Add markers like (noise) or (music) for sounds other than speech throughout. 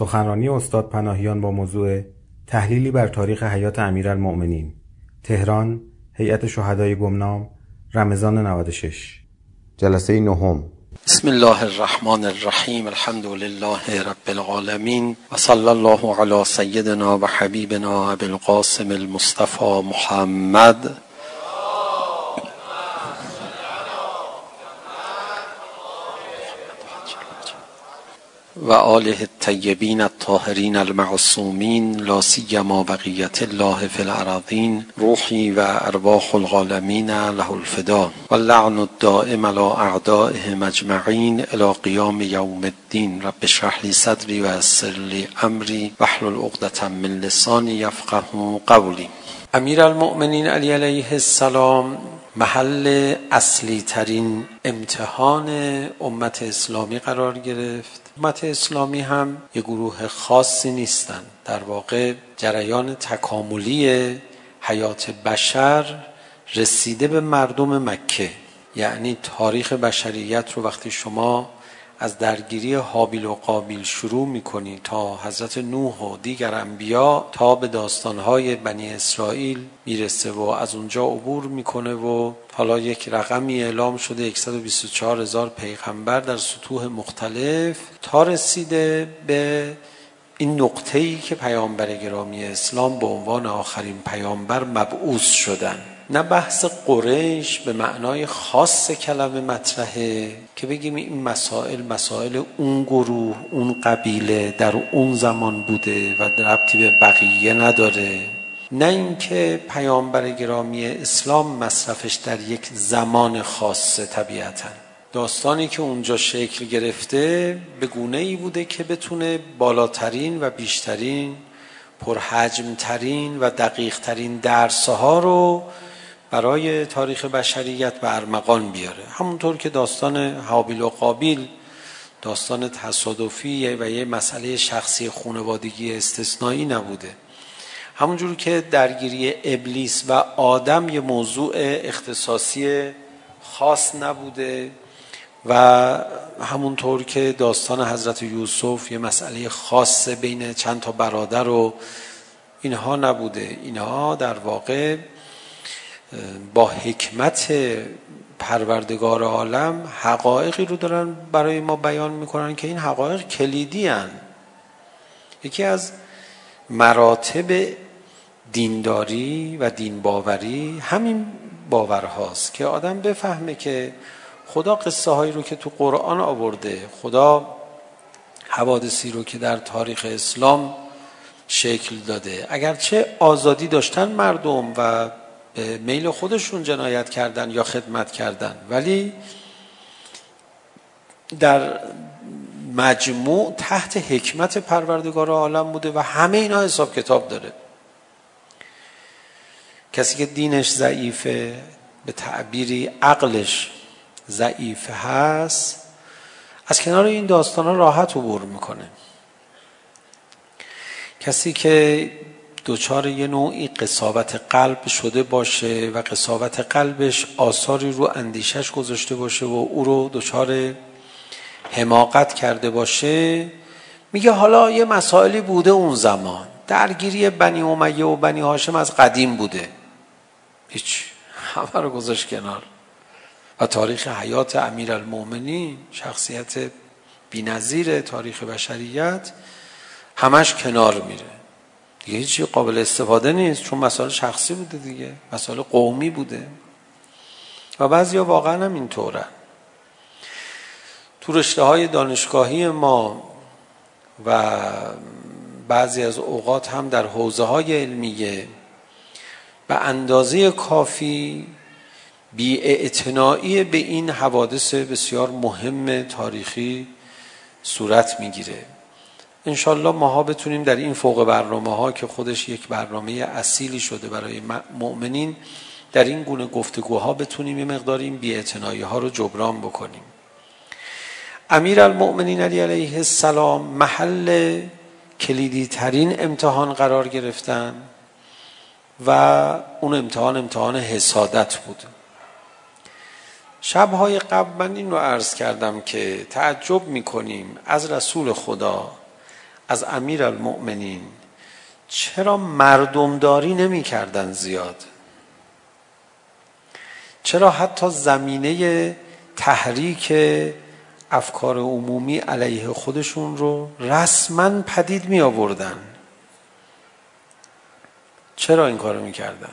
سخنرانی استاد پناهیان با موضوع تحلیلی بر تاریخ حیات امیرالمؤمنین. تهران هیئت شهدای گمنام رمضان 96 جلسه نهم. بسم الله الرحمن الرحيم الحمد لله رب العالمين وصلى الله على سيدنا وحبيبنا ابي القاسم المصطفى محمد. وآله الطيبين الطاهرين المعصومين لا سيما بقية الله في الأراضين روحي وأرواح الغالمين له الفداء واللعن الدائم على أعدائهم أجمعين إلى قيام يوم الدين رب اشرح لي صدري ويسر لي أمري واحلل عقدة من لساني يفقه قولي امیر المؤمنین علی علیه السلام محل اصلی ترین امتحان امت اسلامی قرار گرفت امت اسلامی هم یه گروه خاصی نیستن. در واقع جریان تکاملی حیات بشر رسیده به مردم مکه. یعنی تاریخ بشریت رو وقتی شما از درگیری حابیل و قابیل شروع میکنی تا حضرت نوح و دیگر انبیا تا به داستانهای بنی اسرائیل میرسه و از اونجا عبور میکنه و حالا یک رقمی اعلام شده 124 هزار پیغمبر در سطوح مختلف تا رسیده به این نقطه‌ای که پیامبر گرامی اسلام به عنوان آخرین پیامبر مبعوث شدند نه بحث قریش به معنای خاص کلمه مطرحه که بگیم این مسائل مسائل اون گروه اون قبیله در اون زمان بوده و ربطی به بقیه نداره نه اینکه پیامبر گرامی اسلام مصرفش در یک زمان خاصه طبیعتا داستانی که اونجا شکل گرفته به گونه ای بوده که بتونه بالاترین و بیشترین پرحجمترین و دقیقترین درسه ها رو برای تاریخ بشریت به ارمغان بیاره. همونطور که داستان حابیل و قابیل داستان تصادفی و یه مسئله شخصی خانوادگی استثنایی نبوده. همونجور که درگیری ابلیس و آدم یه موضوع اختصاصی خاص نبوده و همونطور که داستان حضرت یوسف یه مسئله خاص بین چند تا برادر و اینها نبوده. اینها در واقع با حکمت پروردگار عالم حقایقی رو دارن برای ما بیان میکنن که این حقایق کلیدی هن. یکی از مراتب دینداری و دین باوری همین باورهاست که آدم بفهمه که خدا قصه هایی رو که تو قرآن آورده خدا حوادثی رو که در تاریخ اسلام شکل داده اگرچه آزادی داشتن مردم و میل خودشون جنایت کردن یا خدمت کردن. ولی در مجموع تحت حکمت پروردگار عالم بوده و همه اینا حساب کتاب داره. کسی که دینش ضعیفه به تعبیری عقلش ضعیف هست از کنار این داستان راحت عبور میکنه. کسی که دچار یه نوعی قصاوت قلب شده باشه و قصاوت قلبش آثاری رو اندیشش گذاشته باشه و او رو دچار حماقت کرده باشه. میگه حالا یه مسائلی بوده اون زمان. درگیری بنی امیه و بنی هاشم از قدیم بوده. هیچ. همه رو گذاشت کنار. و تاریخ حیات امیرالمومنین شخصیت بی‌نظیر تاریخ بشریت. همش کنار میره. دیگه هیچی قابل استفاده نیست چون مسائل شخصی بوده دیگه مسائل قومی بوده. و بعضیا واقعا هم اینطوره. تو رشته های دانشگاهی ما و بعضی از اوقات هم در حوزه های علمیه به اندازه کافی بی به این حوادث بسیار مهم تاریخی صورت میگیره. انشالله ماها بتونیم در این فوق برنامه ها که خودش یک برنامه اصیلی شده برای مؤمنین در این گونه گفتگوها بتونیم یه مقدار این بی‌اعتنایی ها رو جبران بکنیم امیر المؤمنین علی علیه السلام محل کلیدی ترین امتحان قرار گرفتن و اون امتحان امتحان حسادت بود شب‌های قبل من این رو عرض کردم که تعجب می‌کنیم از رسول خدا از امیر المؤمنین. چرا مردمداری نمی کردن زیاد؟ چرا حتی زمینه تحریک افکار عمومی علیه خودشون رو رسما پدید می آوردن؟ چرا این کارو میکردن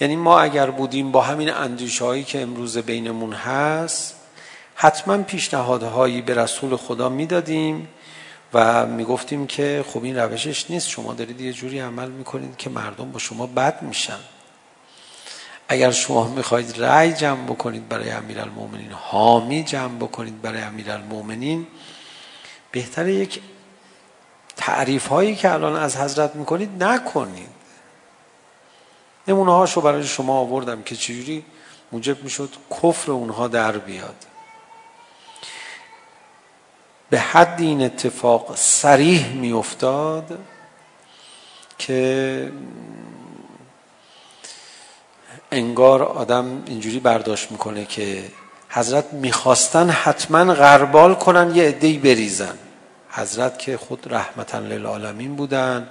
یعنی ما اگر بودیم با همین اندیشه هایی که امروز بینمون هست حتما پیشنهادهایی به رسول خدا میدادیم و میگفتیم که خب این روشش نیست. شما دارید یه جوری عمل میکنید که مردم با شما بد میشن. اگر شما میخواهید رأی جمع بکنید برای امیرالمومنین حامی جمع بکنید برای امیرالمومنین بهتر یک تعریف هایی که الان از حضرت میکنید نکنید. نمونه هاشو برای شما آوردم که چجوری موجب میشد کفر اونها در بیاد. به حد این اتفاق سریح می افتاد که انگار آدم اینجوری برداشت میکنه که حضرت میخواستن حتما غربال کنن یه عده‌ای بریزن. حضرت که خود رحمتا للعالمین بودن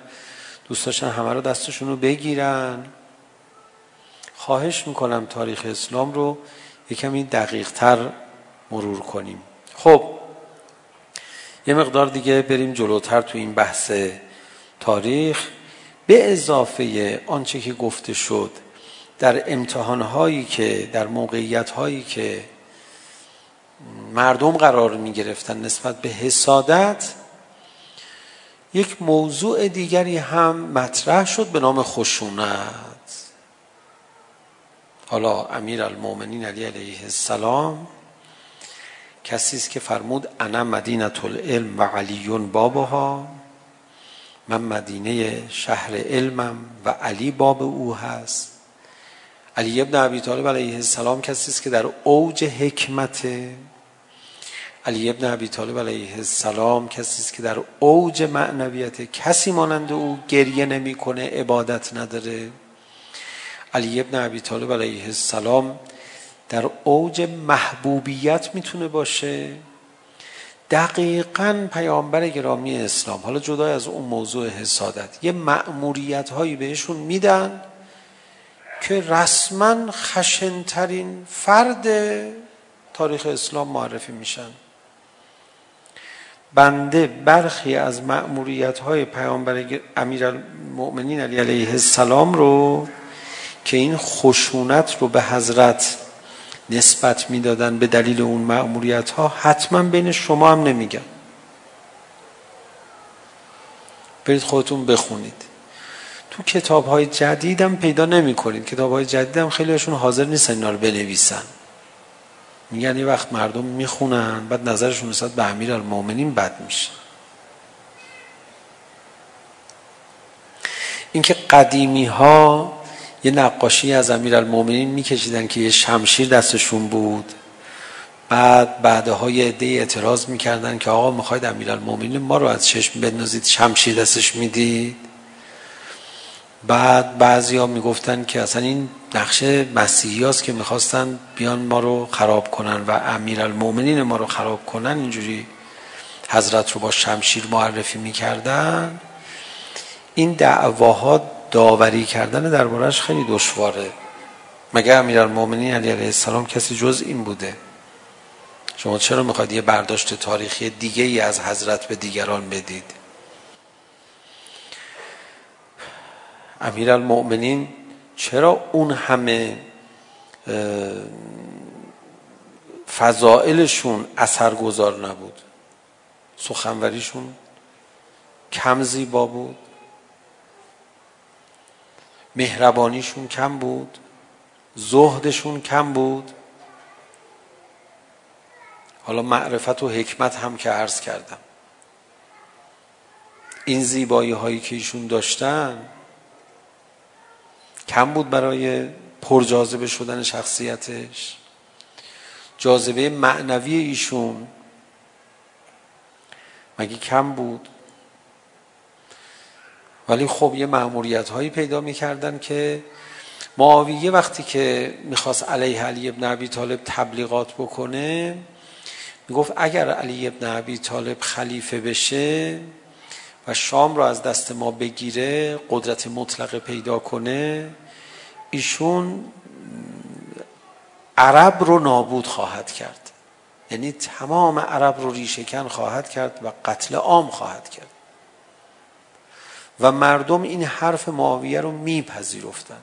دوست داشتن همه رو دستشون رو بگیرن. خواهش میکنم تاریخ اسلام رو یکمی دقیق تر مرور کنیم. خب یه مقدار دیگه بریم جلوتر تو این بحث تاریخ. به اضافه آنچه که گفته شد در امتحانهایی که در موقعیت هایی که مردم قرار می گرفتن نسبت به حسادت یک موضوع دیگری هم مطرح شد به نام خشونت. حالا امیر المومنین علی علیه السلام کسی است که فرمود انا مدینه العلم و علیون بابها من مدینه شهر علمم و علی باب او هست. علی ابن ابی طالب علیه السلام کسی است که در اوج حکمت علی ابن ابی طالب علیه السلام کسی است که در اوج معنویت کسی مانند او گریه نمیکنه عبادت نداره. علی ابن ابی طالب علیه السلام در اوج محبوبیت میتونه باشه. دقیقا پیامبر گرامی اسلام حالا جدا از اون موضوع حسادت یه مأموریت هایی بهشون میدن که رسما خشنترین فرد تاریخ اسلام معرفی میشن. بنده برخی از مأموریت های پیامبر امیرالمؤمنین علی علیه السلام رو که این خشونت رو به حضرت نسبت میدادن به دلیل اون مأموریت ها حتما بین شما هم نمیگم. برید خودتون بخونید. تو کتاب های جدید هم پیدا نمی کنید کتاب های جدید هم خیلیشون حاضر نیستن اینا رو بنویسن. میگن یه وقت مردم میخونن بعد نظرشون نسبت به امیر المومنین بد میشه. اینکه قدیمی ها یه نقاشی از امیرالمومنین میکشیدن که یه شمشیر دستشون بود. بعد بعدهای عده اعتراض میکردن که آقا میخواید امیرالمومنین ما رو از چشم بندازید شمشیر دستش میدید. بعد بعضیا میگفتن که اصلا این نقشه مسیحیاست که میخواستن بیان ما رو خراب کنن و امیرالمومنین ما رو خراب کنن. اینجوری حضرت رو با شمشیر معرفی میکردن. این دعواها داوری کردن دربارش خیلی دشواره. مگه امیرالمومنین علی علیه السلام کسی جز این بوده. شما چرا میخواید یه برداشت تاریخی دیگه ای از حضرت به دیگران بدید؟ امیرالمومنین چرا اون همه فضائلشون اثرگذار نبود؟ سخنوریشون کم زیبا بود؟ مهربانیشون کم بود زهدشون کم بود. حالا معرفت و حکمت هم که عرض کردم. این زیبایی هایی که ایشون داشتن کم بود برای پرجاذبه شدن شخصیتش. جاذبه معنوی ایشون مگه کم بود؟ ولی خب یه مأموریت هایی پیدا می‌کردن که معاویه وقتی که میخواست علیه علی ابن ابی طالب تبلیغات بکنه میگفت اگر علی ابن ابی طالب خلیفه بشه و شام رو از دست ما بگیره قدرت مطلقه پیدا کنه ایشون عرب رو نابود خواهد کرد. یعنی تمام عرب رو ریشهکن خواهد کرد و قتل عام خواهد کرد. و مردم این حرف معاویه رو میپذیرفتن.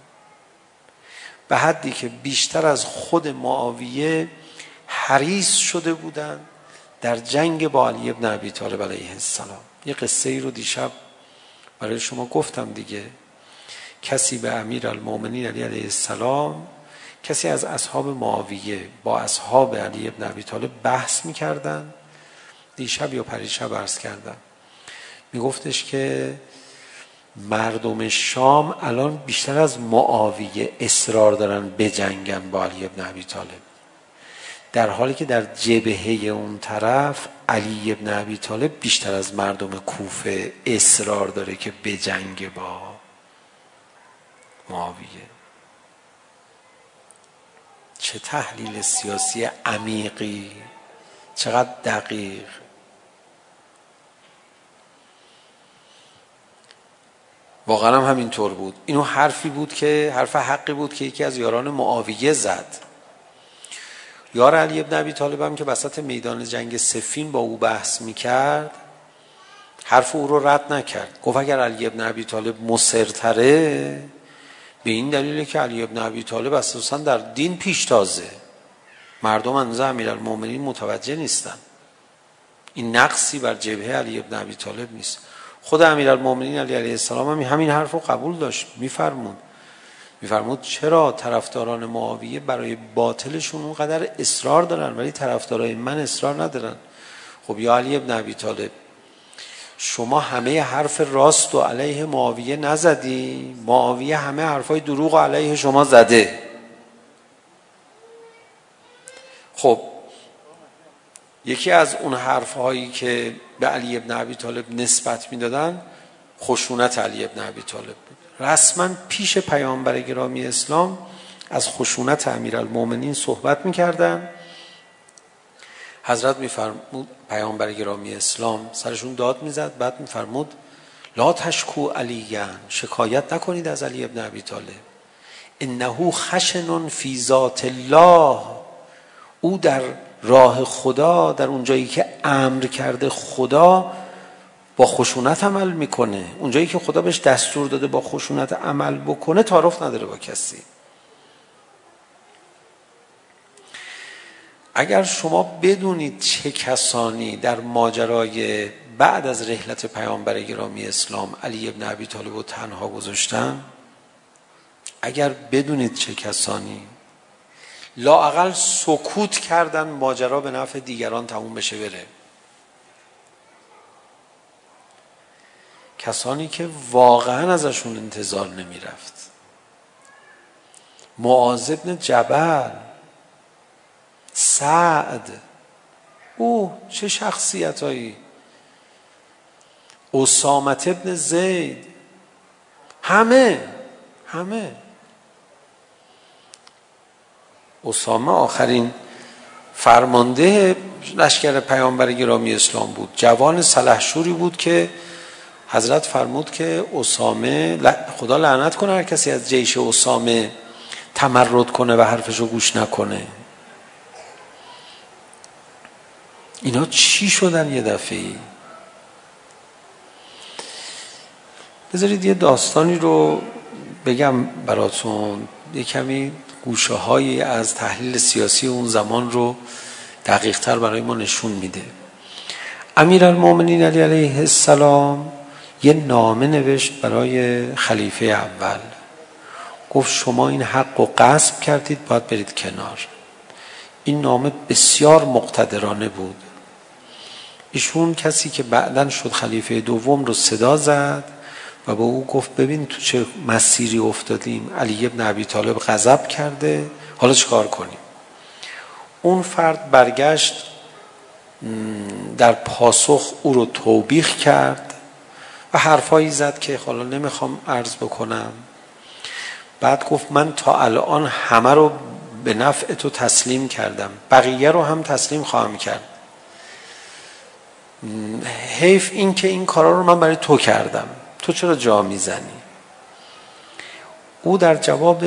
به حدی که بیشتر از خود معاویه حریص شده بودن در جنگ با علی ابن ابی طالب علیه السلام. یه قصه ای رو دیشب برای شما گفتم دیگه. کسی به امیر المومنین علی علیه السلام کسی از اصحاب معاویه با اصحاب علی ابن ابی طالب بحث میکردن. دیشب یا پریشب عرض کردم. میگفتش که مردم شام الان بیشتر از معاویه اصرار دارن بجنگن با علی ابن ابی طالب. در حالی که در جبهه اون طرف علی ابن ابی طالب بیشتر از مردم کوفه اصرار داره که بجنگه با معاویه. چه تحلیل سیاسی عمیقی چقدر دقیق. واقعا هم همینطور بود. اینو حرفی بود که حرف حقی بود که یکی از یاران معاویه زد. یار علی ابن ابی طالب هم که وسط میدان جنگ سفین با او بحث میکرد حرف او رو رد نکرد. گفت اگر علی ابن ابی طالب مصرتره به این دلیله که علی ابن ابی طالب اساسا در دین پیشتازه مردم انزه امیر المومنین متوجه نیستن. این نقصی بر جبهه علی ابن ابی طالب نیست. خود امیرالمومنین علی علیه السلام هم همین حرف رو قبول داشت. میفرمود. میفرمود چرا طرفداران معاویه برای باطلشون اونقدر اصرار دارن ولی طرفدارای من اصرار ندارن؟ خب یا علی ابن ابی طالب شما همه حرف راست و علیه معاویه نزدی؟ معاویه همه حرفای دروغ و علیه شما زده. خب یکی از اون حرف هایی که به علی ابن ابی طالب نسبت میدادن خشونت علی ابن ابی طالب بود. رسما پیش پیامبر گرامی اسلام از خشونت امیرالمومنین صحبت میکردن. حضرت میفرمود پیامبر گرامی اسلام سرشون داد میزد بعد میفرمود لا تشکو علیان شکایت نکنید از علی ابن ابی طالب. انه خشن فی ذات الله. او در راه خدا در اون جایی که امر کرده خدا با خشونت عمل میکنه. اون جایی که خدا بهش دستور داده با خشونت عمل بکنه تعارف نداره با کسی. اگر شما بدونید چه کسانی در ماجرای بعد از رحلت پیامبر گرامی اسلام علی ابن ابی طالب و تنها گذاشتن اگر بدونید چه کسانی لاعقل سکوت کردن ماجرا به نفع دیگران تموم بشه بره. کسانی که واقعا ازشون انتظار نمیرفت. معاذ ابن جبل سعد او چه شخصیتایی. اسامت ابن زید. همه همه. اسامه آخرین فرمانده لشکر پیامبر گرامی اسلام بود جوان سلحشوری بود که حضرت فرمود که اسامه خدا لعنت کنه هر کسی از جیش اسامه تمرد کنه و حرفشو گوش نکنه اینا چی شدن یه دفعه ای؟ بذارید یه داستانی رو بگم براتون یه کمی گوشه های از تحلیل سیاسی اون زمان رو دقیق تر برای ما نشون میده. امیر المومنین علی علیه السلام یه نامه نوشت برای خلیفه اول. گفت شما این حق رو غصب کردید باید برید کنار. این نامه بسیار مقتدرانه بود. ایشون کسی که بعدن شد خلیفه دوم رو صدا زد. و به او گفت ببین تو چه مسیری افتادیم. علی ابن ابی طالب غضب کرده. حالا چیکار کنیم؟ اون فرد برگشت در پاسخ او رو توبیخ کرد و حرفایی زد که حالا نمیخوام عرض بکنم. بعد گفت من تا الان همه رو به نفع تو تسلیم کردم. بقیه رو هم تسلیم خواهم کرد. حیف این که این کارا رو من برای تو کردم. تو چرا جا میزنی؟ او در جواب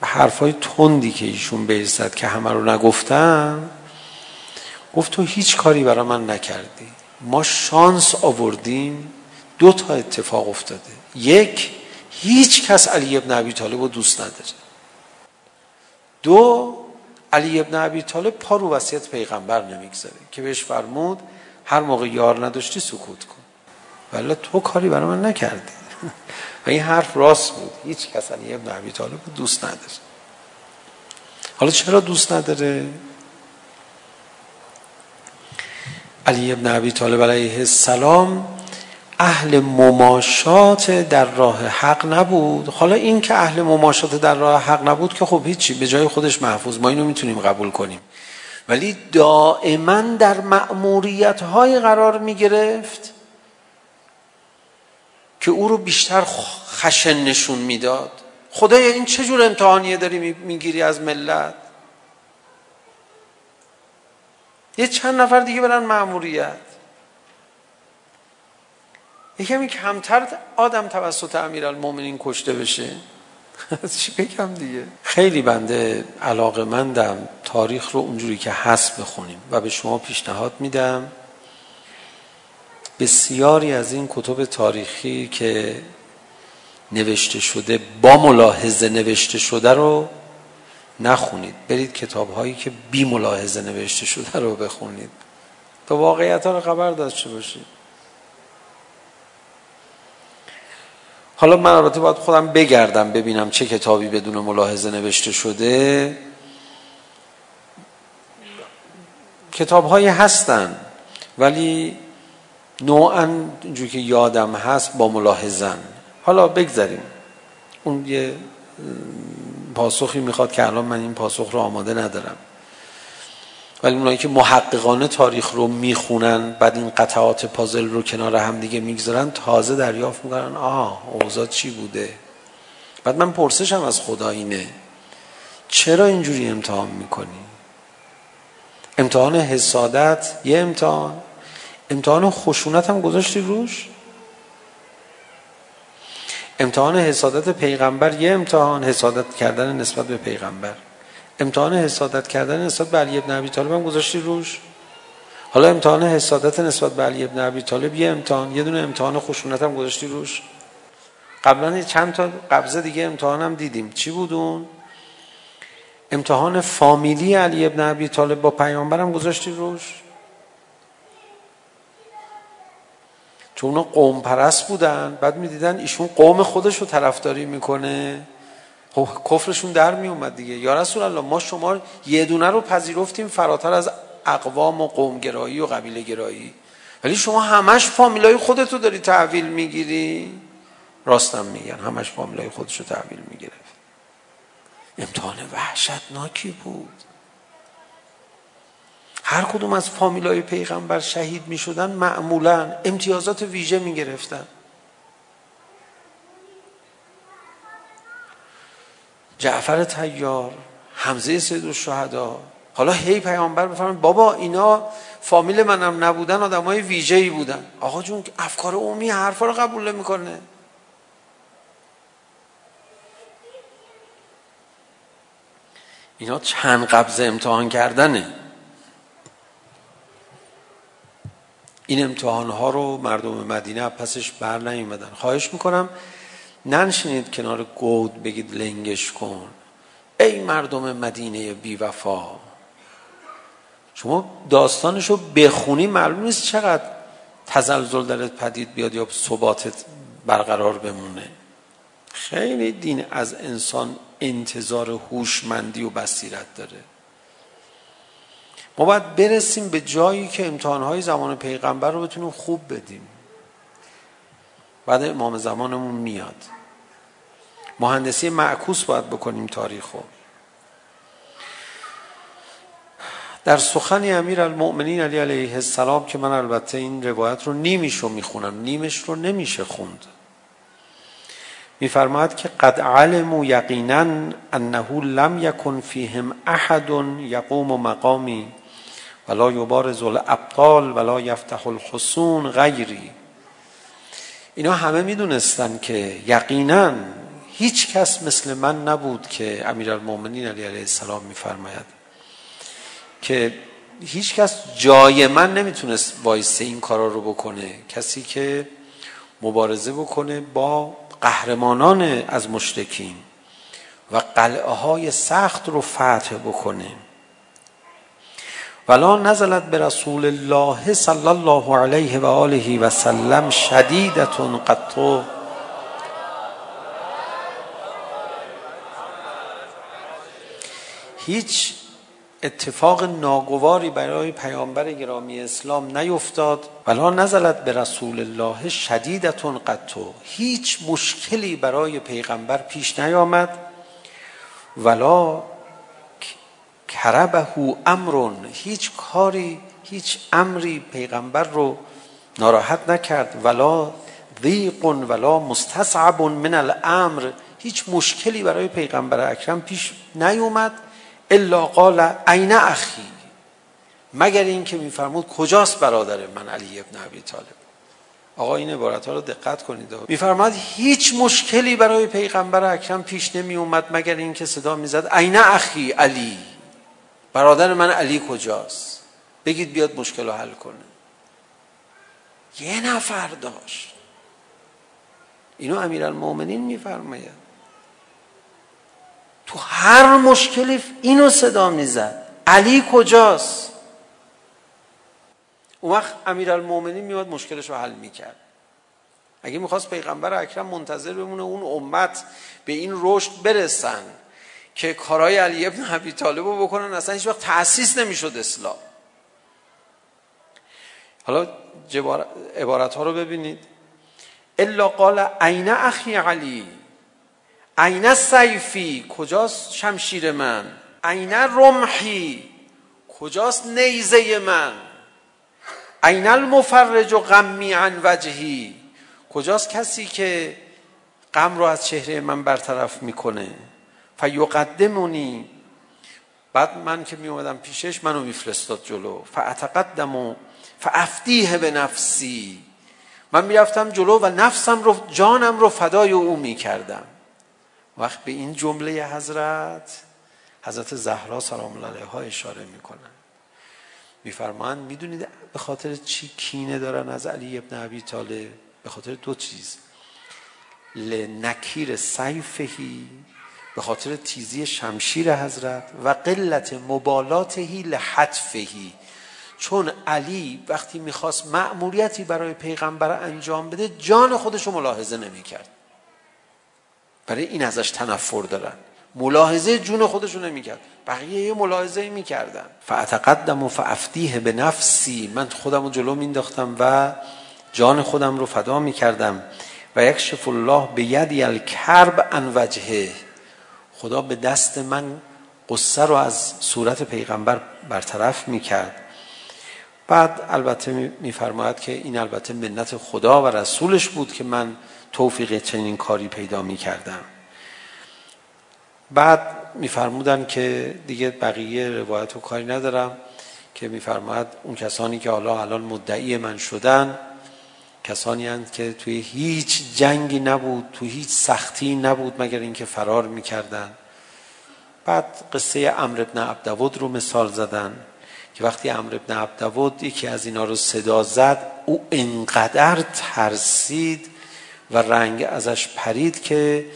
حرفای تندی که ایشون بهش زد که همه رو نگفتم گفت تو هیچ کاری برای من نکردی. ما شانس آوردیم دو تا اتفاق افتاده. یک هیچ کس علی ابن ابی طالب رو دوست نداره. دو علی ابن ابی طالب پا رو وصیت پیغمبر نمیگذاره که بهش فرمود هر موقع یار نداشتی سکوت کن. ولی تو کاری برای من نکردی و این حرف راست بود هیچ کس علی ابن عبی طالب دوست نداره حالا چرا دوست نداره؟ علی ابن عبی طالب علیه السلام اهل مماشات در راه حق نبود حالا این که اهل مماشات در راه حق نبود که خب هیچی به جای خودش محفوظ ما اینو میتونیم قبول کنیم ولی دائما در مأموریت های قرار می گرفت که او رو بیشتر خشن نشون میداد. خدایا این چه جور امتحانیه داری میگیری از ملت؟ یه چند نفر دیگه برن ماموریت یکمی کمتر آدم توسط امیرالمومنین کشته بشه. از (laughs) چی بگم دیگه؟ خیلی بنده علاقه مندم تاریخ رو اونجوری که هست بخونیم و به شما پیشنهاد میدم. بسیاری از این کتب تاریخی که نوشته شده با ملاحظه نوشته شده رو نخونید. برید کتاب هایی که بی ملاحظه نوشته شده رو بخونید. تا واقعیت ها رو خبر داشته باشید. حالا من البته باید خودم بگردم ببینم چه کتابی بدون ملاحظه نوشته شده. کتاب هایی هستن ولی نوعا اینجوری که یادم هست با ملاحظن حالا بگذاریم اون یه پاسخی میخواد که الان من این پاسخ رو آماده ندارم ولی اونایی که محققانه تاریخ رو میخونن بعد این قطعات پازل رو کنار هم دیگه میگذارن تازه دریافت میکنن آه اوضاع چی بوده بعد من پرسشم از خدا اینه چرا اینجوری امتحان میکنی امتحان حسادت یه امتحان امتحان خشونت هم گذاشتی روش؟ امتحان حسادت پیغمبر یه امتحان حسادت کردن نسبت به پیغمبر. امتحان حسادت کردن نسبت به علی ابن ابی طالب هم گذاشتی روش؟ حالا امتحان حسادت نسبت به علی ابن ابی طالب یه امتحان یه دونه امتحان خشونت هم گذاشتی روش؟ قبلا چند تا قبضه دیگه امتحان هم دیدیم. چی بود اون؟ امتحان فامیلی علی ابن ابی طالب با پیامبرم گذاشتی روش؟ چون اونا قوم پرست بودن. بعد میدیدن ایشون قوم خودش رو طرفداری میکنه. خب کفرشون در می اومد دیگه. یا رسول الله ما شما یه دونه رو پذیرفتیم فراتر از اقوام و قوم گرایی و قبیله گرایی. ولی شما همش فامیلای خودت رو داری تحویل میگیری. راستم میگن همش فامیلای خودش رو تحویل میگیره امتحان وحشتناکی بود. هر کدوم از فامیلای پیغمبر شهید می شدن معمولا امتیازات ویژه می گرفتن جعفر تیار حمزه سید الشهدا حالا هی پیامبر بفرمایید بابا اینا فامیل منم نبودن آدمای ویژه‌ای بودن. آقا جون افکار عمومی حرفا رو قبول نمیکنه. اینا چند قبض امتحان کردنه. این امتحان ها رو مردم مدینه پسش بر نیومدن. خواهش میکنم ننشینید کنار گود بگید لنگش کن. ای مردم مدینه بی وفا شما داستانش رو بخونی معلوم نیست چقدر تزلزل درت پدید بیاد یا ثباتت برقرار بمونه. خیلی دین از انسان انتظار هوشمندی و بصیرت داره. ما باید برسیم به جایی که امتحانهای زمان پیغمبر رو بتونیم خوب بدیم. بعد امام زمانمون میاد. مهندسی معکوس باید بکنیم تاریخ رو. در سخن امیر المؤمنین علی علیه السلام که من البته این روایت رو نیمیش رو میخونم نیمش رو نمیشه خوند. میفرماید که قد علم یقینا انه لم یکن فیهم احد یقوم مقامی. ولا یبارز الابطال ولا یفتح الخصون غیری اینا همه میدونستن که یقینا هیچ کس مثل من نبود که امیرالمومنین علی علیه السلام میفرماید که هیچ کس جای من نمیتونست وایسه این کارا رو بکنه. کسی که مبارزه بکنه با قهرمانان از مشرکین و قلعه های سخت رو فتح بکنه. ولا نزلت برسول الله صلی الله علیه و آله و سلم شدیدتون قطو هیچ اتفاق ناگواری برای پیامبر گرامی اسلام نیفتاد. ولا نزلت به رسول الله شدیدتون قطو هیچ مشکلی برای پیغمبر پیش نیامد. ولا کربهو امرون هیچ کاری هیچ امری پیغمبر رو ناراحت نکرد ولا ضیق ولا مستصعب من الامر هیچ مشکلی برای پیغمبر اکرم پیش نیومد الا قال عین اخی مگر این که میفرمود کجاست برادر من علی ابن ابی طالب آقا این عبارت ها رو دقت کنید میفرماد هیچ مشکلی برای پیغمبر اکرم پیش نمی اومد مگر این که صدا میزد عین اخی علی برادر من علی کجاست؟ بگید بیاد مشکل رو حل کنه. یه نفر داشت. اینو امیرالمومنین میفرماید. تو هر مشکلی اینو صدا میزد. علی کجاست؟ اون وقت امیرالمومنین میاد مشکلش رو حل میکرد. اگه میخواست پیغمبر اکرم منتظر بمونه اون امت به این رشد برسن. که کارهای علی ابن ابی طالب رو بکنن اصلا هیچ وقت تأسیس نمیشد اسلام. حالا عبارت ها رو ببینید. الا قال عین اخی علی؟ عین سیفی؟ کجاست شمشیر من؟ عین رمحی؟ کجاست نیزه من؟ عین المفرج و غمی عن وجهی؟ کجاست کسی که غم رو از چهره من برطرف میکنه؟ فیقدمونی بعد من که می اومدم پیشش منو میفرستاد جلو. فاتقدم فافتیه به نفسی. من میرفتم جلو و نفسم رو جانم رو فدای او میکردم. وقت به این جمله حضرت حضرت زهرا سلام الله علیها اشاره میکنن. میفرمان میدونید به خاطر چی کینه دارن از علی ابن ابی طالب؟ به خاطر دو چیز. لنکیر سیفهی به خاطر تیزی شمشیر حضرت و قلت مبالاتهی لحتفهی چون علی وقتی میخواست مأموریتی برای پیغمبر انجام بده جان خودشو ملاحظه نمیکرد. برای این ازش تنفر دارن. ملاحظه جون خودشو نمیکرد. بقیه یه ملاحظه میکردن. فاتقدم و فافتیه به نفسی. من خودم رو جلو مینداختم و جان خودم رو فدا میکردم. و یکشف الله به یدی الکرب ان وجهه. خدا به دست من قصه رو از صورت پیغمبر برطرف میکرد. بعد البته میفرماید که این البته منت خدا و رسولش بود که من توفیق چنین کاری پیدا میکردم. بعد میفرمودن که دیگه بقیه روایت و کاری ندارم که میفرماید اون کسانی که حالا الان مدعی من شدن کسانی هستند که توی هیچ جنگی نبود توی هیچ سختی نبود مگر اینکه فرار میکردن بعد قصه امر ابن عبدود رو مثال زدن که وقتی امر ابن عبدود یکی از اینا رو صدا زد او انقدر ترسید و رنگ ازش پرید که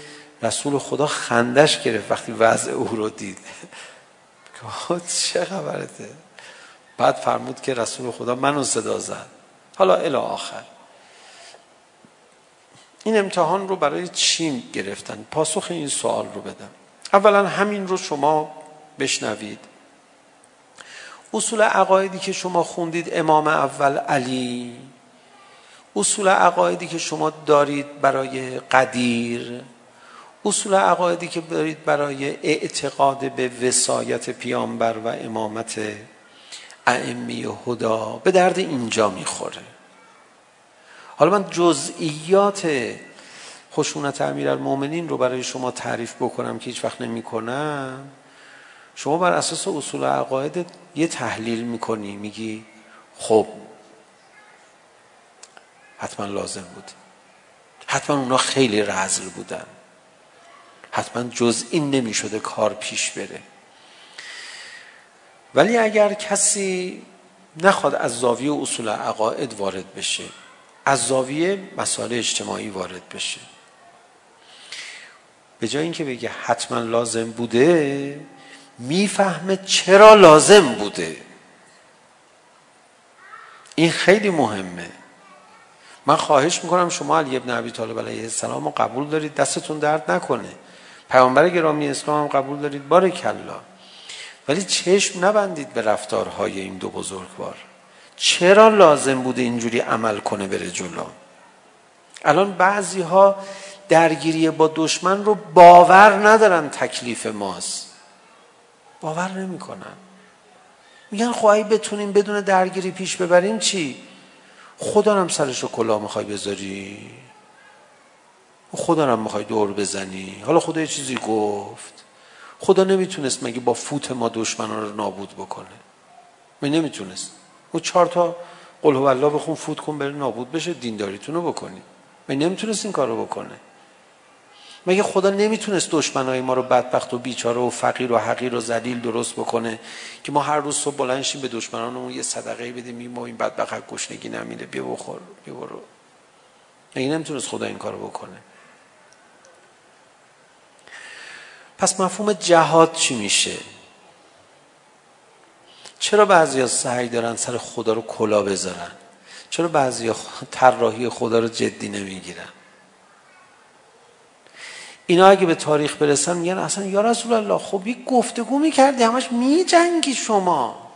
رسول خدا خندش گرفت وقتی وضع او رو دید. (laughs) که چه خبرته؟ بعد فرمود که رسول خدا منو صدا زد. حالا الی آخر. این امتحان رو برای چی گرفتن؟ پاسخ این سوال رو بدم. اولا همین رو شما بشنوید. اصول عقایدی که شما خوندید امام اول علی. اصول عقایدی که شما دارید برای قدیر. اصول عقایدی که دارید برای اعتقاد به وسایت پیامبر و امامت ائمه هدا. به درد اینجا میخوره. حالا من جزئیات خشونت امیرالمومنین رو برای شما تعریف بکنم که هیچ وقت نمی‌کنم. شما بر اساس اصول عقاید یه تحلیل می‌کنی میگی خب حتما لازم بود. حتما اونا خیلی رزل بودن. حتما جز این نمی‌شده کار پیش بره. ولی اگر کسی نخواد از زاویه اصول عقاید وارد بشه از زاویه مسائل اجتماعی وارد بشه. به جای اینکه بگه حتما لازم بوده میفهمه چرا لازم بوده. این خیلی مهمه. من خواهش میکنم شما علی ابن ابی طالب علیه السلام رو قبول دارید دستتون درد نکنه. پیامبر گرامی اسلام هم قبول دارید بارک الله. ولی چشم نبندید به رفتارهای این دو بزرگوار. چرا لازم بوده اینجوری عمل کنه بره جلو؟ الان بعضی ها درگیری با دشمن رو باور ندارن تکلیف ماست. باور نمیکنن. میگن خواهی بتونیم بدون درگیری پیش ببریم چی؟ خدا هم سرش رو کلا میخوای بذاری. خدا هم میخوای دور بزنی. حالا خدا یه چیزی گفت. خدا نمیتونست مگه با فوت ما دشمنان رو نابود بکنه. من نمیتونست او چهار تا قل هو الله بخون فوت کن بره نابود بشه دینداریتون رو بکنی. من نمیتونست این کارو بکنه. مگه خدا نمیتونست دشمنای ما رو بدبخت و بیچاره و فقیر و حقیر و ذلیل درست بکنه که ما هر روز صبح بلند شیم به دشمنانمون یه صدقه بدیم ما این بدبخت گشنگی نمیره بیا بخور بیا برو. مگه نمیتونست خدا این کارو بکنه؟ پس مفهوم جهاد چی میشه؟ چرا بعضیا سعی دارن سر خدا رو کلا بذارن؟ چرا بعضیا طراحی خدا رو جدی نمیگیرن؟ اینا اگه به تاریخ برسن میگن اصلا یا رسول الله خب یک گفتگو میکردی همش میجنگی شما.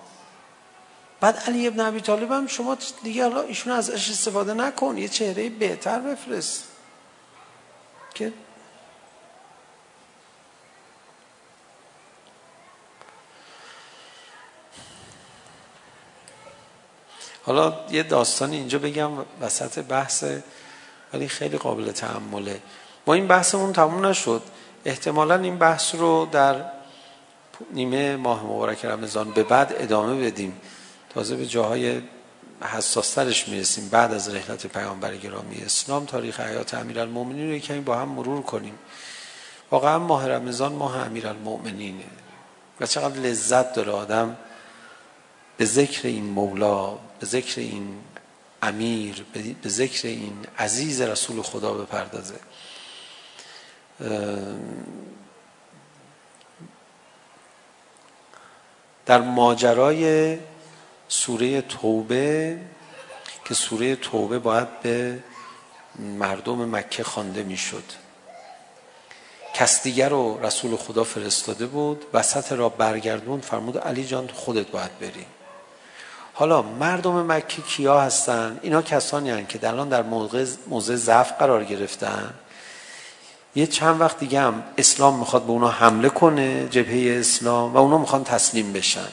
بعد علی ابن ابی طالب هم شما دیگه حالا ایشون ازش استفاده نکن یه چهره بهتر بفرست. که حالا یه داستانی اینجا بگم وسط بحث ولی خیلی قابل تحمله. ما این بحثمون تموم نشد. احتمالا این بحث رو در نیمه ماه مبارک رمضان به بعد ادامه بدیم. تازه به جاهای حساسترش میرسیم. بعد از رحلت پیامبر گرامی اسلام تاریخ حیات امیرالمومنین رو یکمی با هم مرور کنیم. واقعا ماه رمضان ماه امیرالمومنینه و چقدر لذت داره آدم به ذکر این مولا. به ذکر این امیر به ذکر این عزیز رسول خدا بپردازه. در ماجرای سوره توبه که سوره توبه باید به مردم مکه خوانده میشد. کس دیگر رو رسول خدا فرستاده بود وسط را برگردون فرمود علی جان خودت باید بری. حالا مردم مکه کیا هستن؟ اینا کسانی هستن که الان در موقع موضع ضعف قرار گرفتن. یه چند وقت دیگه هم اسلام میخواد به اونا حمله کنه جبهه اسلام و اونا میخوان تسلیم بشن.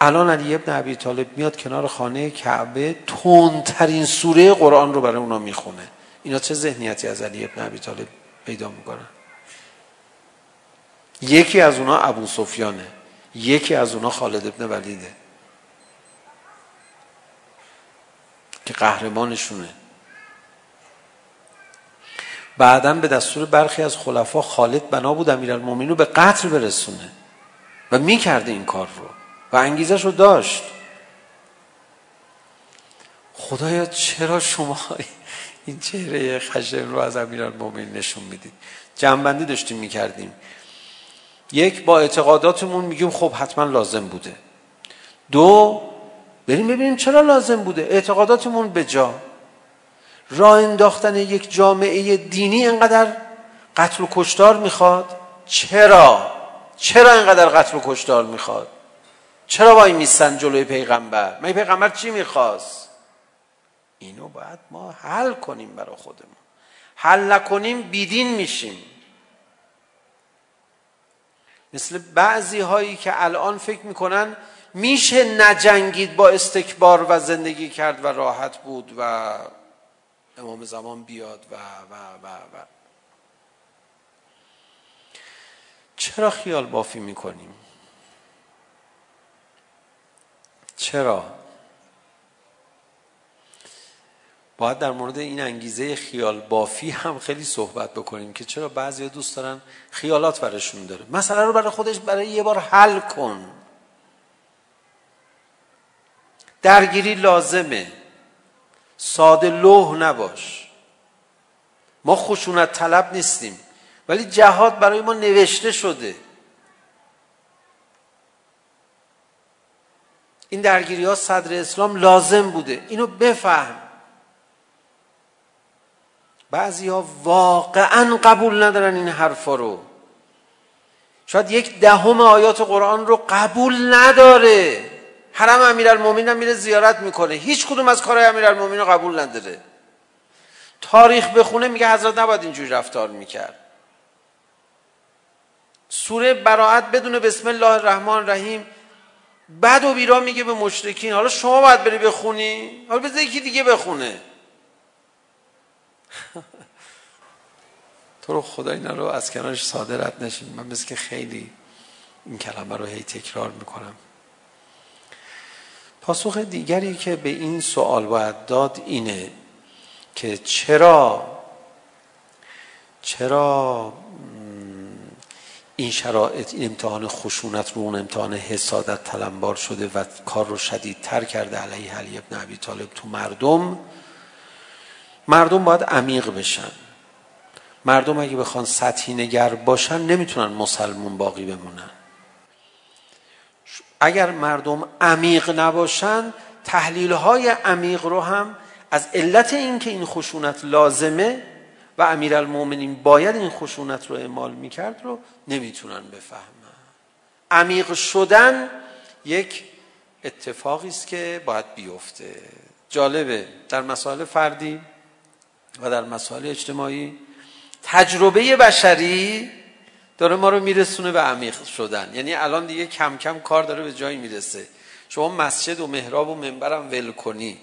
الان علی ابن ابی طالب میاد کنار خانه کعبه تندترین سوره قرآن رو برای اونا میخونه. اینا چه ذهنیتی از علی ابن ابی طالب پیدا میکنن؟ یکی از اونا ابو سفیانه یکی از اونا خالد ابن ولیده. که قهرمانشونه بعدا به دستور برخی از خلفا خالد بنا بود امیرالمومنین رو به قتل برسونه و میکرده این کار رو و انگیزش رو داشت. خدایا چرا شما این چهره خشم رو از امیرالمومنین نشون میدید؟ جنبندی داشتیم میکردیم. یک با اعتقاداتمون میگیم خب حتما لازم بوده. دو بریم ببینیم چرا لازم بوده؟ اعتقاداتمون به جا. راه انداختن یک جامعه دینی اینقدر قتل و کشتار میخواد؟ چرا؟ چرا اینقدر قتل و کشتار میخواد؟ چرا وای میستن جلوی پیغمبر؟ مگه پیغمبر چی میخواست؟ اینو باید ما حل کنیم برای خودمون. حل نکنیم بیدین میشیم. مثل بعضی هایی که الان فکر میکنن میشه نجنگید با استکبار و زندگی کرد و راحت بود و امام زمان بیاد و و و و چرا خیال بافی میکنیم؟ چرا؟ باید در مورد این انگیزه خیال بافی هم خیلی صحبت بکنیم که چرا بعضی دوست دارن خیالات برشون داره. مثلا رو برای خودش برای یه بار حل کن. درگیری لازمه. ساده لوح نباش. ما خشونت طلب نیستیم. ولی جهاد برای ما نوشته شده. این درگیری ها صدر اسلام لازم بوده. اینو بفهم. بعضی ها واقعا قبول ندارن این حرفا رو. شاید یک دهم آیات قرآن رو قبول نداره. حرم امیرالمومنین هم میره زیارت میکنه هیچ کدوم از کارهای امیرالمومنین رو قبول نداره تاریخ بخونه میگه حضرت نباید اینجوری رفتار میکرد سوره براعت بدون بسم الله الرحمن الرحیم بعد و بیرا میگه به مشرکین حالا شما باید بری بخونی حالا بذار یکی دیگه بخونه تو رو خدا اینا رو از کنارش صادرت نشین من مثل که خیلی این کلمه رو هی تکرار میکنم پاسخ دیگری که به این سوال باید داد اینه که چرا چرا این شرایط این امتحان خشونت رو اون امتحان حسادت تلمبار شده و کار رو شدیدتر کرده علیه علی ابن عبی طالب تو مردم مردم باید عمیق بشن. مردم اگه بخوان سطحی نگر باشن نمیتونن مسلمون باقی بمونن. اگر مردم عمیق نباشند تحلیل های عمیق رو هم از علت اینکه این خشونت لازمه و امیرالمومنین باید این خشونت رو اعمال میکرد رو نمیتونن بفهمن. عمیق شدن یک اتفاقی است که باید بیفته. جالبه. در مسائل فردی و در مسائل اجتماعی تجربه بشری داره ما رو میرسونه به عمیق شدن. یعنی الان دیگه کم کم کار داره به جایی میرسه. شما مسجد و محراب و منبرم ول کنی.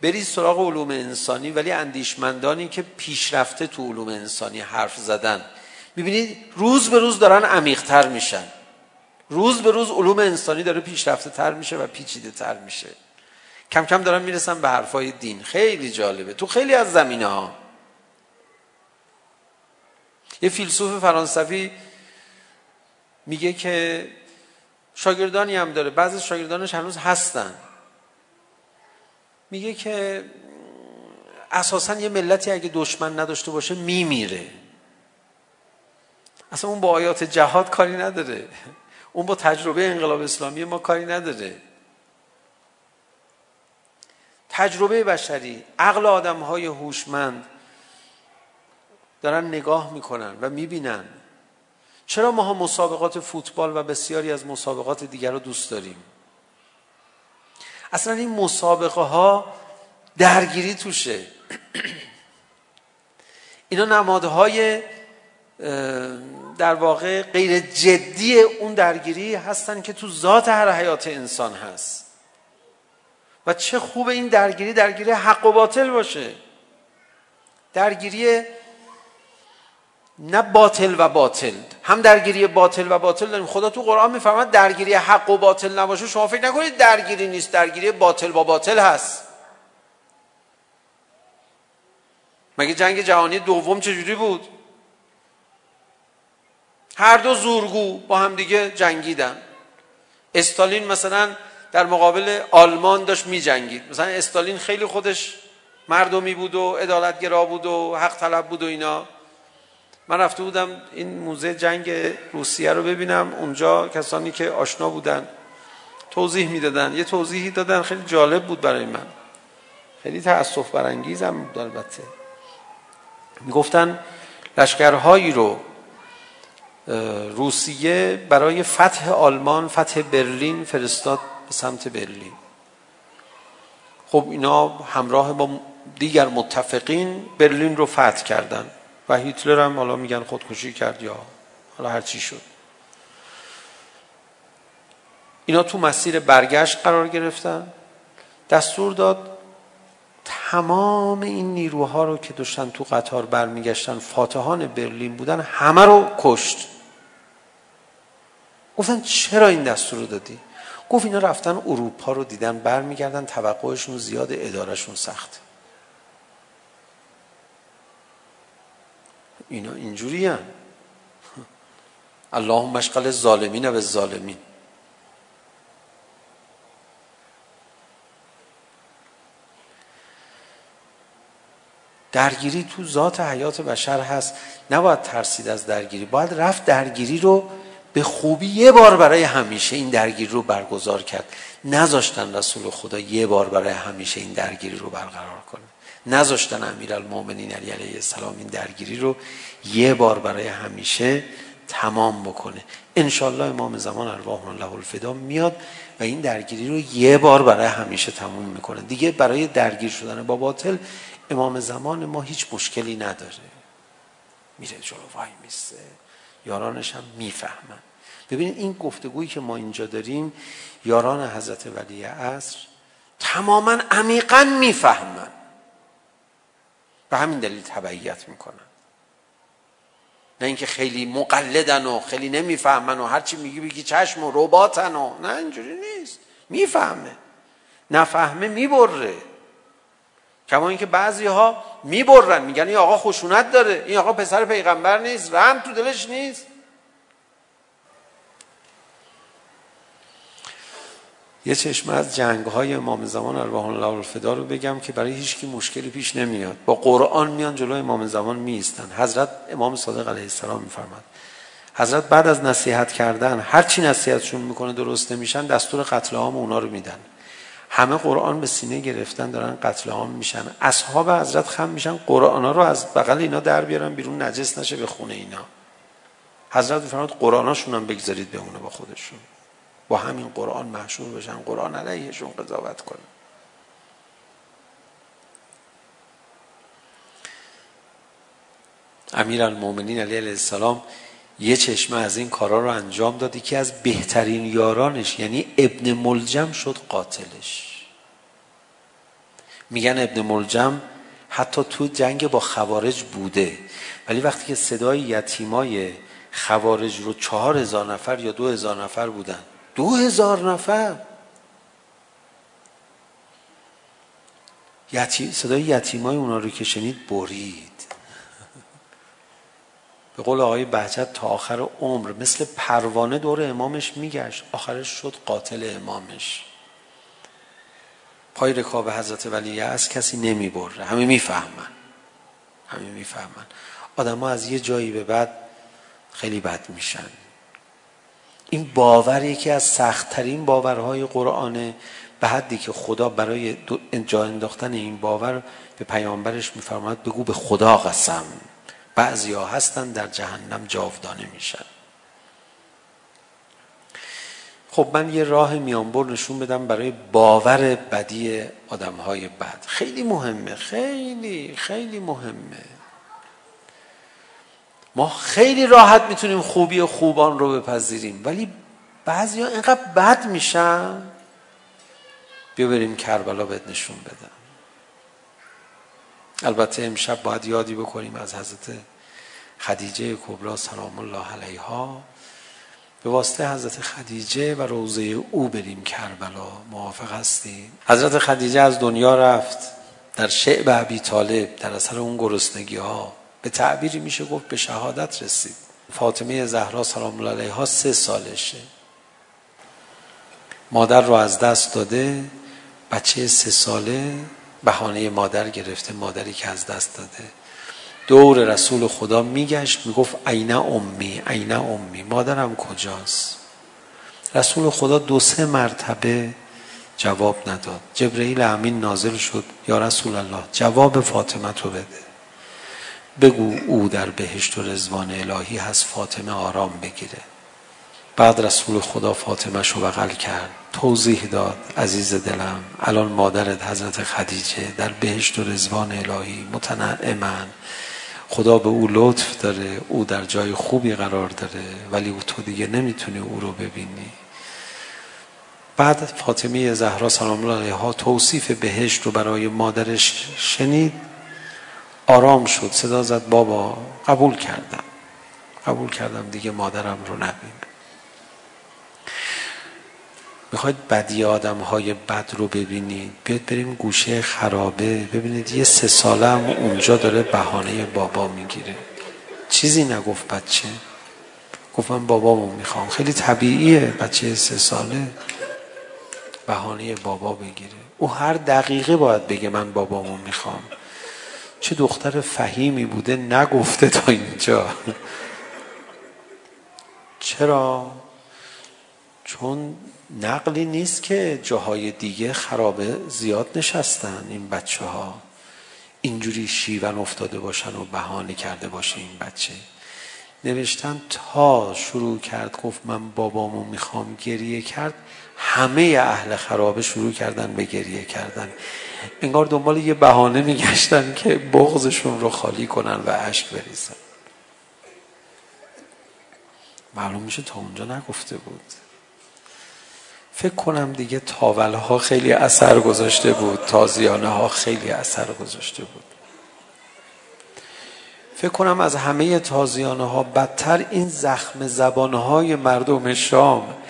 بری سراغ علوم انسانی ولی اندیشمندانی که پیشرفته تو علوم انسانی حرف زدن. میبینید روز به روز دارن عمیق تر میشن. روز به روز علوم انسانی داره پیشرفته تر میشه و پیچیده تر میشه. کم کم دارن میرسن به حرفای دین. خیلی جالبه. تو خیلی از زمینه ها یه فیلسوف فرانسوی میگه که شاگردانی هم داره بعضی شاگردانش هنوز هستن. میگه که اساسا یه ملتی اگه دشمن نداشته باشه میمیره. اصلا اون با آیات جهاد کاری نداره. اون با تجربه انقلاب اسلامی ما کاری نداره. تجربه بشری عقل آدم‌های هوشمند دارن نگاه میکنن و میبینن. چرا ما ها مسابقات فوتبال و بسیاری از مسابقات دیگر رو دوست داریم؟ اصلا این مسابقه ها درگیری توشه. اینا نمادهای در واقع غیر جدی اون درگیری هستن که تو ذات هر حیات انسان هست. و چه خوب این درگیری درگیری حق و باطل باشه. درگیری نه باطل و باطل. هم درگیری باطل و باطل داریم. خدا تو قرآن میفرماد درگیری حق و باطل نباشه. شما فکر نکنید درگیری نیست درگیری باطل با باطل هست. مگه جنگ جهانی دوم چجوری بود؟ هر دو زورگو با هم دیگه جنگیدن. استالین مثلا در مقابل آلمان داشت می جنگید مثلا استالین خیلی خودش مردمی بود و عدالتگرا بود و حق طلب بود و اینا. من رفته بودم این موزه جنگ روسیه رو ببینم. اونجا کسانی که آشنا بودن توضیح میدادن. یه توضیحی دادن. خیلی جالب بود برای من. خیلی تأسف برانگیزم بود البته. میگفتن لشکرهایی رو روسیه برای فتح آلمان فتح برلین فرستاد به سمت برلین. خب اینا همراه با دیگر متفقین برلین رو فتح کردن. و هیتلر هم حالا میگن خودکشی کرد یا حالا هر چی شد. اینا تو مسیر برگشت قرار گرفتن. دستور داد تمام این نیروها رو که داشتن تو قطار برمیگشتن فاتحان برلین بودن همه رو کشت. گفتن چرا این دستور رو دادی؟ گفت اینا رفتن اروپا رو دیدن برمیگردن توقعشون زیاد ادارهشون سخته. اینا اینجوری هم اللهم مشغل الظالمین و الظالمین. درگیری تو ذات حیات بشر هست. نباید ترسید از درگیری. باید رفت درگیری رو به خوبی یه بار برای همیشه این درگیری رو برگزار کرد. نذاشتن رسول خدا یه بار برای همیشه این درگیری رو برقرار کنه. نذاشتن امیرالمومنین علی علیه السلام این درگیری رو یه بار برای همیشه تمام بکنه. ان امام زمان ارواح الله الفدا میاد و این درگیری رو یه بار برای همیشه تموم میکنه. دیگه برای درگیر شدن با باطل امام زمان ما هیچ مشکلی نداره. میره جلو وای میسه. یارانش هم میفهمن. ببینید این گفتگویی که ما اینجا داریم یاران حضرت ولی عصر تماما عمیقا میفهمن. به همین دلیل تبعیت میکنن. نه اینکه خیلی مقلدن و خیلی نمیفهمن و هرچی میگی بگی چشم و رباتن و نه اینجوری نیست. میفهمه. نفهمه میبره. کما اینکه بعضی ها میبرن میگن این آقا خشونت داره این آقا پسر پیغمبر نیست رحم تو دلش نیست. یه چشمه از جنگ های امام زمان ارواح الله الفدا رو بگم که برای هیچ کی مشکلی پیش نمیاد. با قرآن میان جلوی امام زمان میستن حضرت امام صادق علیه السلام میفرماد. حضرت بعد از نصیحت کردن هر چی نصیحتشون میکنه درست نمیشن دستور قتل عام اونا رو میدن. همه قرآن به سینه گرفتن دارن قتل عام میشن. اصحاب حضرت خم میشن قرآنا رو از بغل اینا در بیارن بیرون نجس نشه به خونه اینا. حضرت فرمود قرآناشون هم بگذارید بمونه با خودشون. با همین قرآن محشور بشن قرآن علیهشون قضاوت کنه. امیر المومنین علیه السلام یه چشمه از این کارا رو انجام دادی که از بهترین یارانش یعنی ابن ملجم شد قاتلش. میگن ابن ملجم حتی تو جنگ با خوارج بوده ولی وقتی که صدای یتیمای خوارج رو چهار هزار نفر یا دو هزار نفر بودن دو هزار نفر. یتیم صدای یتیمای اونا رو که شنید برید. به قول آقای بهجت تا آخر عمر مثل پروانه دور امامش میگشت. آخرش شد قاتل امامش. پای رکاب حضرت ولی از کسی نمیبره. همه میفهمن. همه میفهمن. آدم ها از یه جایی به بعد خیلی بد میشن. این باور یکی از سختترین باورهای قرآنه به حدی که خدا برای جا انداختن این باور به پیامبرش میفرماد بگو به خدا قسم. بعضی ها هستن در جهنم جاودانه میشن. خب من یه راه میانبر نشون بدم برای باور بدی آدم های بد. خیلی مهمه خیلی خیلی مهمه. ما خیلی راحت میتونیم خوبی و خوبان رو بپذیریم. ولی بعضیا اینقدر بد میشن. بیا بریم کربلا بهت نشون بدم. البته امشب باید یادی بکنیم از حضرت خدیجه کبرا سلام الله علیها. به واسطه حضرت خدیجه و روزه او بریم کربلا. موافق هستیم. حضرت خدیجه از دنیا رفت. در شعب ابی طالب در اثر اون گرسنگی ها به تعبیری میشه گفت به شهادت رسید. فاطمه زهرا سلام الله علیها سه سالشه. مادر رو از دست داده بچه سه ساله بهانه مادر گرفته مادری که از دست داده. دور رسول خدا میگشت میگفت عین امی عین امی مادرم کجاست؟ رسول خدا دو سه مرتبه جواب نداد. جبرئیل امین نازل شد یا رسول الله جواب فاطمه تو بده. بگو او در بهشت و رزوان الهی هست فاطمه آرام بگیره. بعد رسول خدا فاطمه شو بغل کرد. توضیح داد عزیز دلم الان مادرت حضرت خدیجه در بهشت و رزوان الهی متنعمن خدا به او لطف داره او در جای خوبی قرار داره ولی او تو دیگه نمیتونی او رو ببینی. بعد فاطمه زهرا سلام الله علیها توصیف بهشت رو برای مادرش شنید. آرام شد صدا زد بابا. قبول کردم. قبول کردم دیگه مادرم رو نبینه میخواید بدی آدم های بد رو ببینید. بیاید بریم گوشه خرابه. ببینید یه سه ساله هم اونجا داره بهانه بابا میگیره. چیزی نگفت بچه. گفتم بابامو میخوام. خیلی طبیعیه بچه سه ساله بهانه بابا بگیره. او هر دقیقه باید بگه من بابامو میخوام. چه دختر فهیمی بوده نگفته تا اینجا؟ چرا؟ چون نقلی نیست که جاهای دیگه خرابه زیاد نشستن این بچه ها اینجوری شیون افتاده باشن و بهانه کرده باشه این بچه. نوشتن تا شروع کرد گفت من بابامو میخوام گریه کرد. همه اهل خرابه شروع کردن به گریه کردن. انگار دنبال یه بهانه میگشتن که بغضشون رو خالی کنن و اشک بریزن. معلوم میشه تا اونجا نگفته بود. فکر کنم دیگه تاوله ها خیلی اثر گذاشته بود تازیانه ها خیلی اثر گذاشته بود. فکر کنم از همه تازیانه ها بدتر این زخم زبان های مردم شام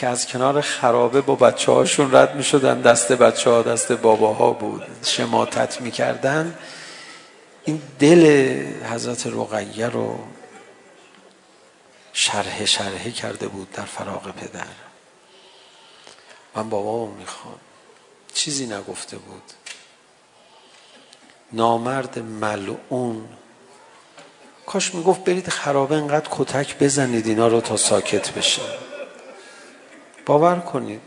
که از کنار خرابه با بچه هاشون رد می شدن دست بچه ها دست بابا ها بود. شماتت می کردن این دل حضرت رقیه رو شرح شرحه کرده بود در فراغ پدر. من بابا رو میخوام. چیزی نگفته بود. نامرد ملعون. کاش میگفت برید خرابه انقدر کتک بزنید اینا رو تا ساکت بشه. باور کنید.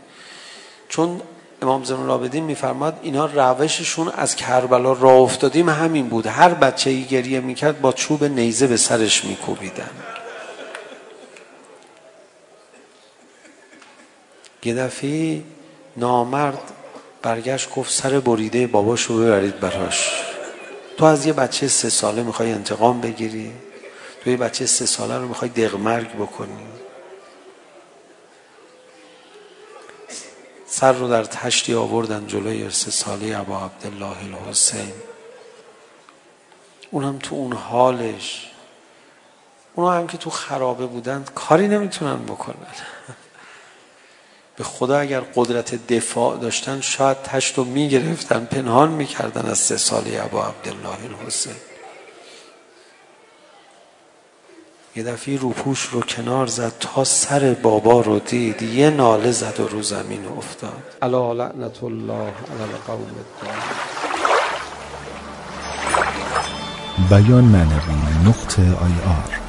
چون امام زمان العابدین میفرماد اینا روششون از کربلا راه افتادیم همین بود. هر بچه‌ای گریه میکرد با چوب نیزه به سرش میکوبیدن. یه دفعه نامرد برگشت گفت سر بریده باباشو ببرید براش. تو از یه بچه سه ساله میخوای انتقام بگیری؟ تو یه بچه سه ساله رو میخوای دقمرگ بکنی؟ سر رو در تشتی آوردن جلوی سه ساله عبا عبدالله الحسین. اون هم تو اون حالش. اونا هم که تو خرابه بودن کاری نمیتونن بکنن. (laughs) به خدا اگر قدرت دفاع داشتن شاید تشت رو میگرفتن پنهان میکردن از سه ساله عبا عبدالله الحسین. یه دفعه رو پوش رو کنار زد تا سر بابا رو دید یه ناله زد و رو زمین افتاد الا لعنت الله علی القوم بیان معنوی نقطه آی آر